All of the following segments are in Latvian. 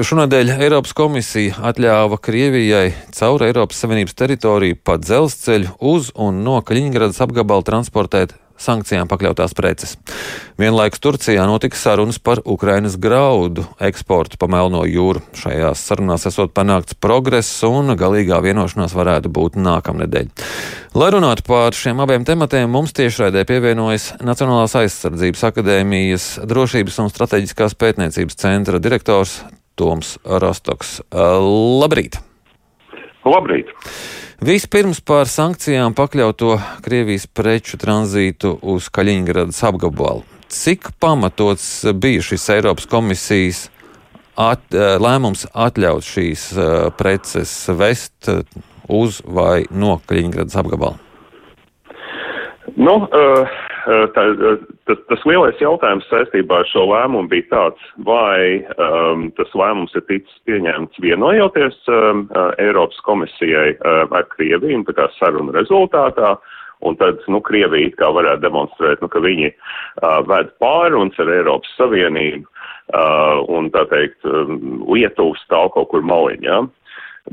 Šonadēļ Eiropas komisija atļāva Krievijai caur Eiropas Savienības teritoriju pa dzelzceļu uz un no Kaļiņgradas apgabala transportēt sankcijām pakļautās preces. Vienlaikus Turcijā notika sarunas par Ukrainas graudu eksportu pa Melno jūru. Šajās sarunās esot panākts progress un galīgā vienošanās varētu būt nākamnedēļ. Lai runātu par šiem abiem tematiem, mums tiešraidē pievienojas Nacionālās aizsardzības akadēmijas drošības un strateģiskās pētniecības centra direktors Toms Rostoks. Labrīt! Labrīt! Vispirms par sankcijām pakļauto Krievijas preču tranzītu uz Kaļiņgradas apgabalu. Cik pamatots bija šis Eiropas komisijas at, eh, lēmums atļaut šīs eh, preces vest uz vai no Kaļiņgradas apgabala? Nu, tā, tas, tas lielais jautājums saistībā ar šo lēmumu bija tāds, vai um, tas lēmums ir ticis pieņemts vienojoties um, Eiropas komisijai uh, ar Krieviju, tā kā saruna rezultātā, un tad, nu, Krievija kā varētu demonstrēt, nu, ka viņi uh, ved pārunas ar Eiropas Savienību, uh, un, tā teikt, um, Lietuvas stāv kaut kur maliņā. Ja?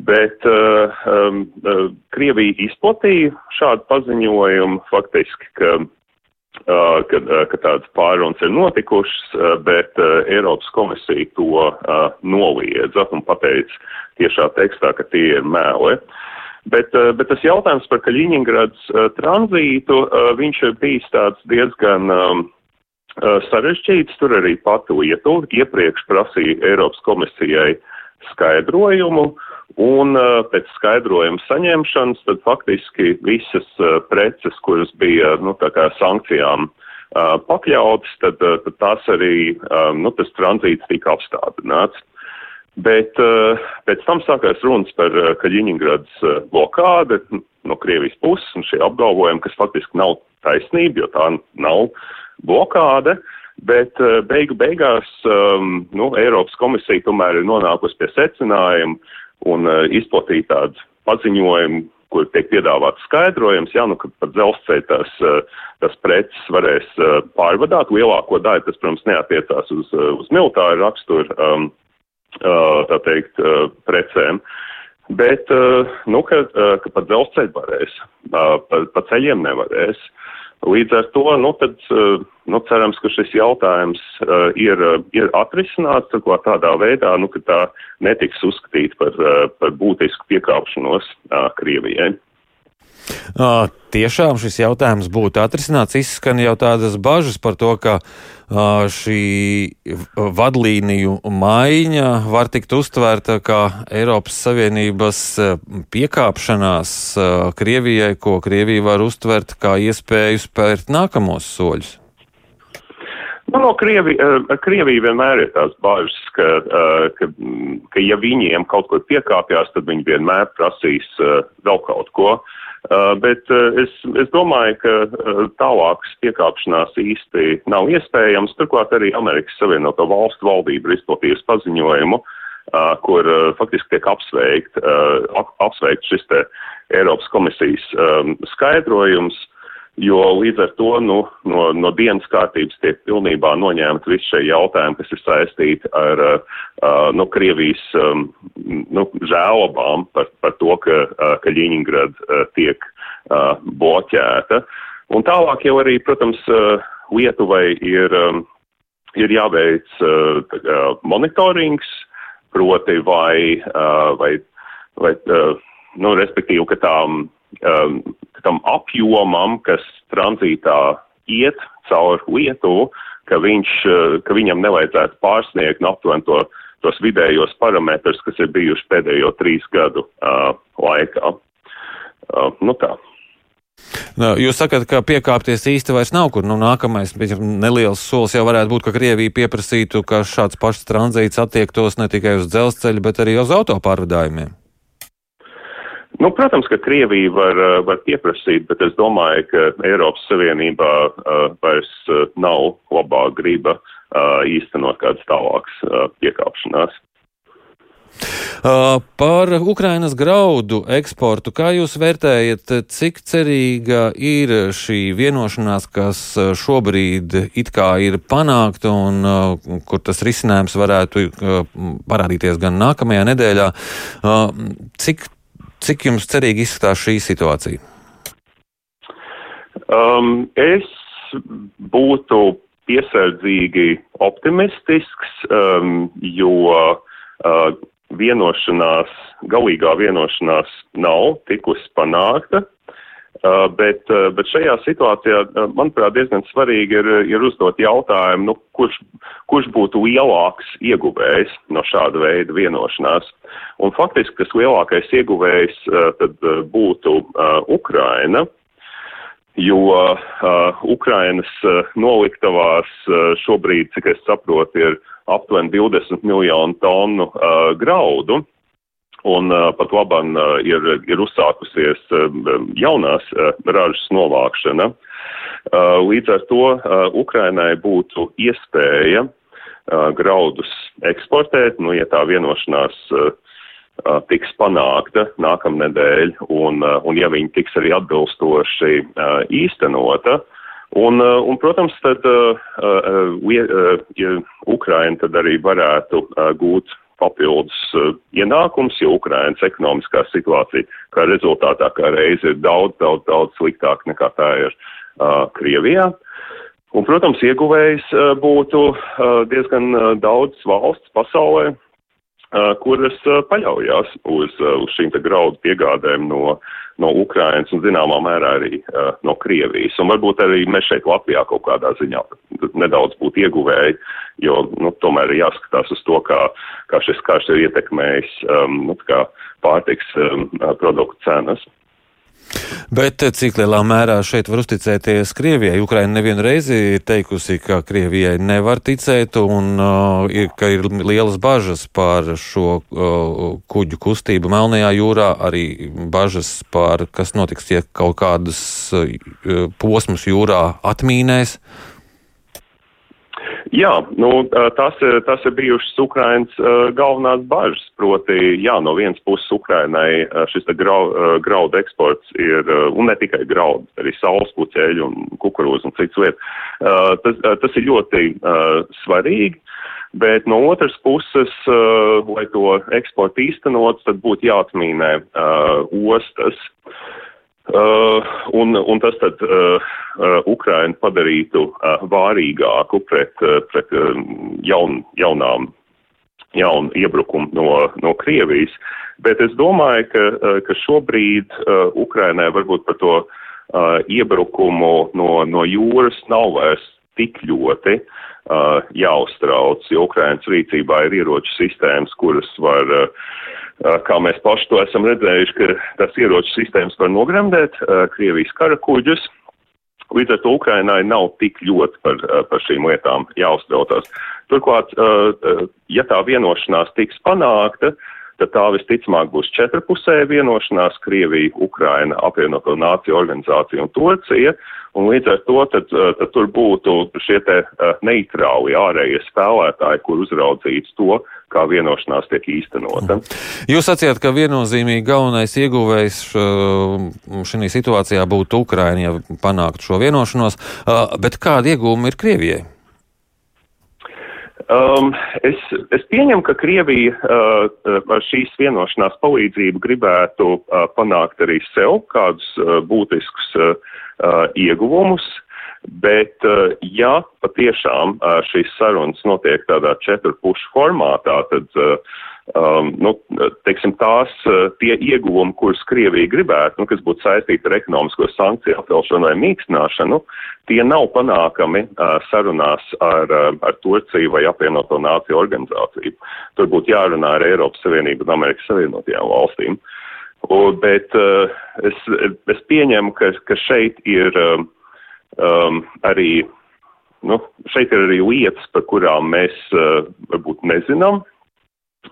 Bet uh, um, Krievija izplatīja šādu paziņojumu faktiski, ka, ka, uh, ka tādas pārunas ir notikušas, uh, bet uh, Eiropas komisija to uh, noliedza un pateica tiešā tekstā, ka tie ir mēli. Bet, uh, bet tas jautājums par Kaļiņingrads uh, tranzītu, uh, viņš ir bijis tāds diezgan um, uh, sarežģīts. Tur arī pati Lietuva iepriekš prasīja Eiropas komisijai skaidrojumu. Uh, Un uh, pēc skaidrojuma saņemšanas, tad faktiski visas uh, preces, kuras bija, nu, sankcijām uh, pakļautas, tad, tad tās arī, nu, tas tranzīts tika apstādināts. Bet pēc tam sākās runas par Kaļiņingradas blokādi no Krievijas puses un šie apgalvojumi, kas faktiski nav taisnība, jo tā nav blokāde. Bet beigu beigās um, nu, Eiropas komisija tomēr ir nonākusi pie secinājuma, un uh, izplatīja tādu paziņojumu, kur tiek piedāvāts skaidrojums, jā, nu, ka par dzelzceļu tās, uh, tas preces varēs uh, pārvadāt. Lielāko daļu tas, protams, neatiecās uz, uh, uz militāru raksturu, um, uh, tā teikt, uh, precēm. Bet, uh, nu, ka, uh, ka par dzelzceļu varēs, uh, pa, pa ceļiem nevarēs. Līdz ar to, nu, tad, uh, nu, cerams, ka šis jautājums uh, ir, uh, ir atrisināts tādā veidā, nu, ka tā netiks uzskatīta par, par būtisku piekāpšanos uh, Krievijai. Uh, tiešām šis jautājums būtu atrisināts. Izskan jau tādas bažas par to, ka uh, šī vadlīniju maiņa var tikt uztvērta kā Eiropas Savienības piekāpšanās uh, Krievijai, ko Krievija var uztvert kā iespēju spērt nākamos soļus. Nu, no Krievi, Krievija vienmēr ir tās bažas, ka, ka, ka ja viņiem kaut kur piekāpjas, tad viņi vienmēr prasīs vēl kaut ko. Uh, bet uh, es, es domāju, ka uh, tālākas piekāpšanās īsti nav iespējams. Turklāt arī Amerikas Savienoto Valstu valdība ir izplatījusi paziņojumu, kur faktiski tiek apsveikt, apsveikt šis te Eiropas komisijas um, skaidrojums jo līdz ar to nu, no, no dienas kārtības tiek pilnībā noņemti visi šie jautājumi, kas ir saistīti ar uh, nu, Krievijas um, nu, žēlobām par, par to, ka, uh, ka Ļiņingrad uh, tiek uh, bloķēta. Un tālāk jau arī, protams, uh, Lietuvai ir, um, ir jāveic uh, tā, monitorings, proti vai, uh, vai, vai uh, nu, respektīvi, ka tām um, tam apjomam, kas tranzītā iet caur Lietuvu, ka, viņš, uh, ka viņam nevajadzētu pārsniegt nu, aptuveni to, tos vidējos parametrus, kas ir bijuši pēdējo trīs gadu uh, laikā. Uh, nu tā. Nu, jūs sakat, ka piekāpties īsti vairs nav kur. Nu, nākamais neliels solis jau varētu būt, ka Krievija pieprasītu, ka šāds pašs tranzīts attiektos ne tikai uz dzelzceļu, bet arī uz autopārvadājumiem. Nu, protams, ka Krievija var, eh, var pieprasīt, bet es domāju, ka Eiropas Savienībā uh, vairs uh, nav labā griba īstenot kādas tālākas piekāpšanās. Par Ukrainas graudu eksportu, kā jūs vērtējat, cik cerīga ir šī vienošanās, kas šobrīd it kā ir panākta un kur tas risinājums varētu parādīties gan nākamajā nedēļā? Cik, cik jums cerīgi izskatās šī situācija? Um, es būtu piesardzīgi optimistisks, um, jo uh, vienošanās, galīgā vienošanās nav tikusi panākta. Uh, bet, uh, bet šajā situācijā, uh, manuprāt, diezgan svarīgi ir, ir uzdot jautājumu, nu, kurš, kurš būtu lielāks ieguvējs no šāda veida vienošanās. Un faktiski tas lielākais ieguvējs tad būtu Ukraina, jo Ukrainas noliktavās šobrīd, cik es saprotu, ir aptuveni 20 miljonu tonu graudu. Un uh, pat labam uh, ir, ir uzsākusies uh, jaunās uh, ražas novākšana. Uh, līdz ar to uh, Ukrainai būtu iespēja uh, graudus eksportēt, nu, ja tā vienošanās uh, tiks panākta nākamnedēļ, un, un ja viņi tiks arī atbilstoši īstenota. Un, un protams, tad ja Ukraina tad arī varētu gūt papildus ienākums, jo Ukrainas ekonomiskā situācija kā rezultātā kā reize ir daudz, daudz, daudz sliktāk nekā tā ir uh, Krievijā. Un, protams, ieguvējs uh, būtu uh, diezgan uh, daudz valsts pasaulē, kuras paļaujās uz, uz šīm graudu piegādēm no, no Ukrainas un zināmā mērā arī uh, no Krievijas. Un varbūt arī mēs šeit Latvijā kaut kādā ziņā nedaudz būtu ieguvēji, jo nu, tomēr ir jāskatās uz to, kā, kā šis karš ir ietekmējis um, nu, pārtiks um, produktu cenas. Bet cik lielā mērā šeit var uzticēties Krievijai? Ukraina nevienu reizi ir teikusi, ka Krievijai nevar ticēt un uh, ir, ka ir lielas bažas par šo uh, kuģu kustību Melnajā jūrā, arī bažas par, kas notiks, ja kaut kādas uh, posmus jūrā atmīnēs. Jā, nu, tas, tas ir bijušas Ukrainas galvenās bažas. Proti, jā, no vienas puses Ukrainai šis grau, graudu eksports ir, un ne tikai graudu, arī saules puceļu un kukurūzu un citas lietas. Tas, tas ir ļoti svarīgi. Bet no otras puses, lai to eksportu īstenot, tad būtu jāatmīnē ostas. Uh, un, un tas tad uh, uh, Ukrainu padarītu uh, vārīgāku pret, uh, pret uh, jaun, jaunām, jaunu iebrukumu no, no Krievijas. Bet es domāju, ka, uh, ka šobrīd uh, Ukrainai varbūt par to uh, iebrukumu no, no jūras nav vairs tik ļoti uh, jāuztrauc, jo Ukrainas rīcībā ir ieroču sistēmas, kuras var uh, Kā mēs paši to esam redzējuši, ka tas ieroču sistēmas var nogremdēt Krievijas karakuģus. Līdz ar to Ukrainai nav tik ļoti par, par šīm lietām jāuztraucās. Turklāt, ja tā vienošanās tiks panākta, tad tā visticamāk būs četrpusēja vienošanās Krievija, Ukraina, apvienoto nāciju organizācija un Turcija. Un līdz ar to tad, tad tur būtu šie te neitrāli ārējie spēlētāji, kur uzraudzīts to, kā vienošanās tiek īstenota. Jūs sacījāt, ka viennozīmīgi galvenais ieguvējs šajā situācijā būtu Ukraina, ja panāktu šo vienošanos, bet kāda iegūma ir Krievijai? Um, es, es pieņemu, ka Krievija uh, ar šīs vienošanās palīdzību gribētu uh, panākt arī sev kādus uh, būtiskus uh, uh, ieguvumus. Bet, eh, ja patiešām eh, šīs sarunas notiek tādā četru pušu formātā, tad, eh, um, nu, teiksim, tās tie ieguvumi, kurus Krievija gribētu, nu, kas būtu saistīti ar ekonomisko sankciju atcelšanu vai mīkstināšanu, tie nav panākami uh, sarunās ar, uh, ar Turciju vai apvienoto nāciju organizāciju. Tur būtu jārunā ar Eiropas Savienību un Amerikas Savienotajām valstīm. Un, bet uh, es, es pieņemu, ka, ka šeit ir. Uh, um, arī nu, šeit ir arī lietas, par kurām mēs uh, varbūt nezinām.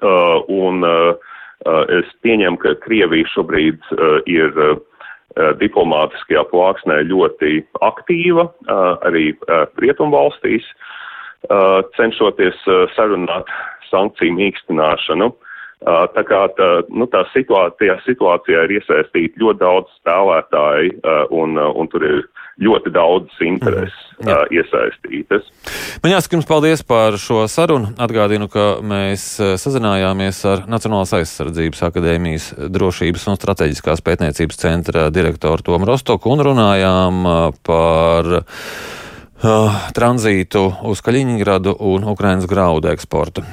Uh, un uh, uh, es pieņemu, ka Krievija šobrīd uh, ir uh, diplomātiskajā plāksnē ļoti aktīva uh, arī uh, Rietumvalstīs, uh, cenšoties uh, sarunāt sankciju mīkstināšanu. Tā kā tā, nu, tā situācijā, situācijā ir iesaistīti ļoti daudz spēlētāji, un, un tur ir ļoti daudz intereses mm, uh, iesaistītas. Man jāsaka jums paldies par šo sarunu. Atgādinu, ka mēs sazinājāmies ar Nacionālās aizsardzības akadēmijas drošības un strateģiskās pētniecības centra direktoru Tomu Rostoku un runājām par uh, tranzītu uz Kaļiņģeradu un Ukrainas graudu eksportu.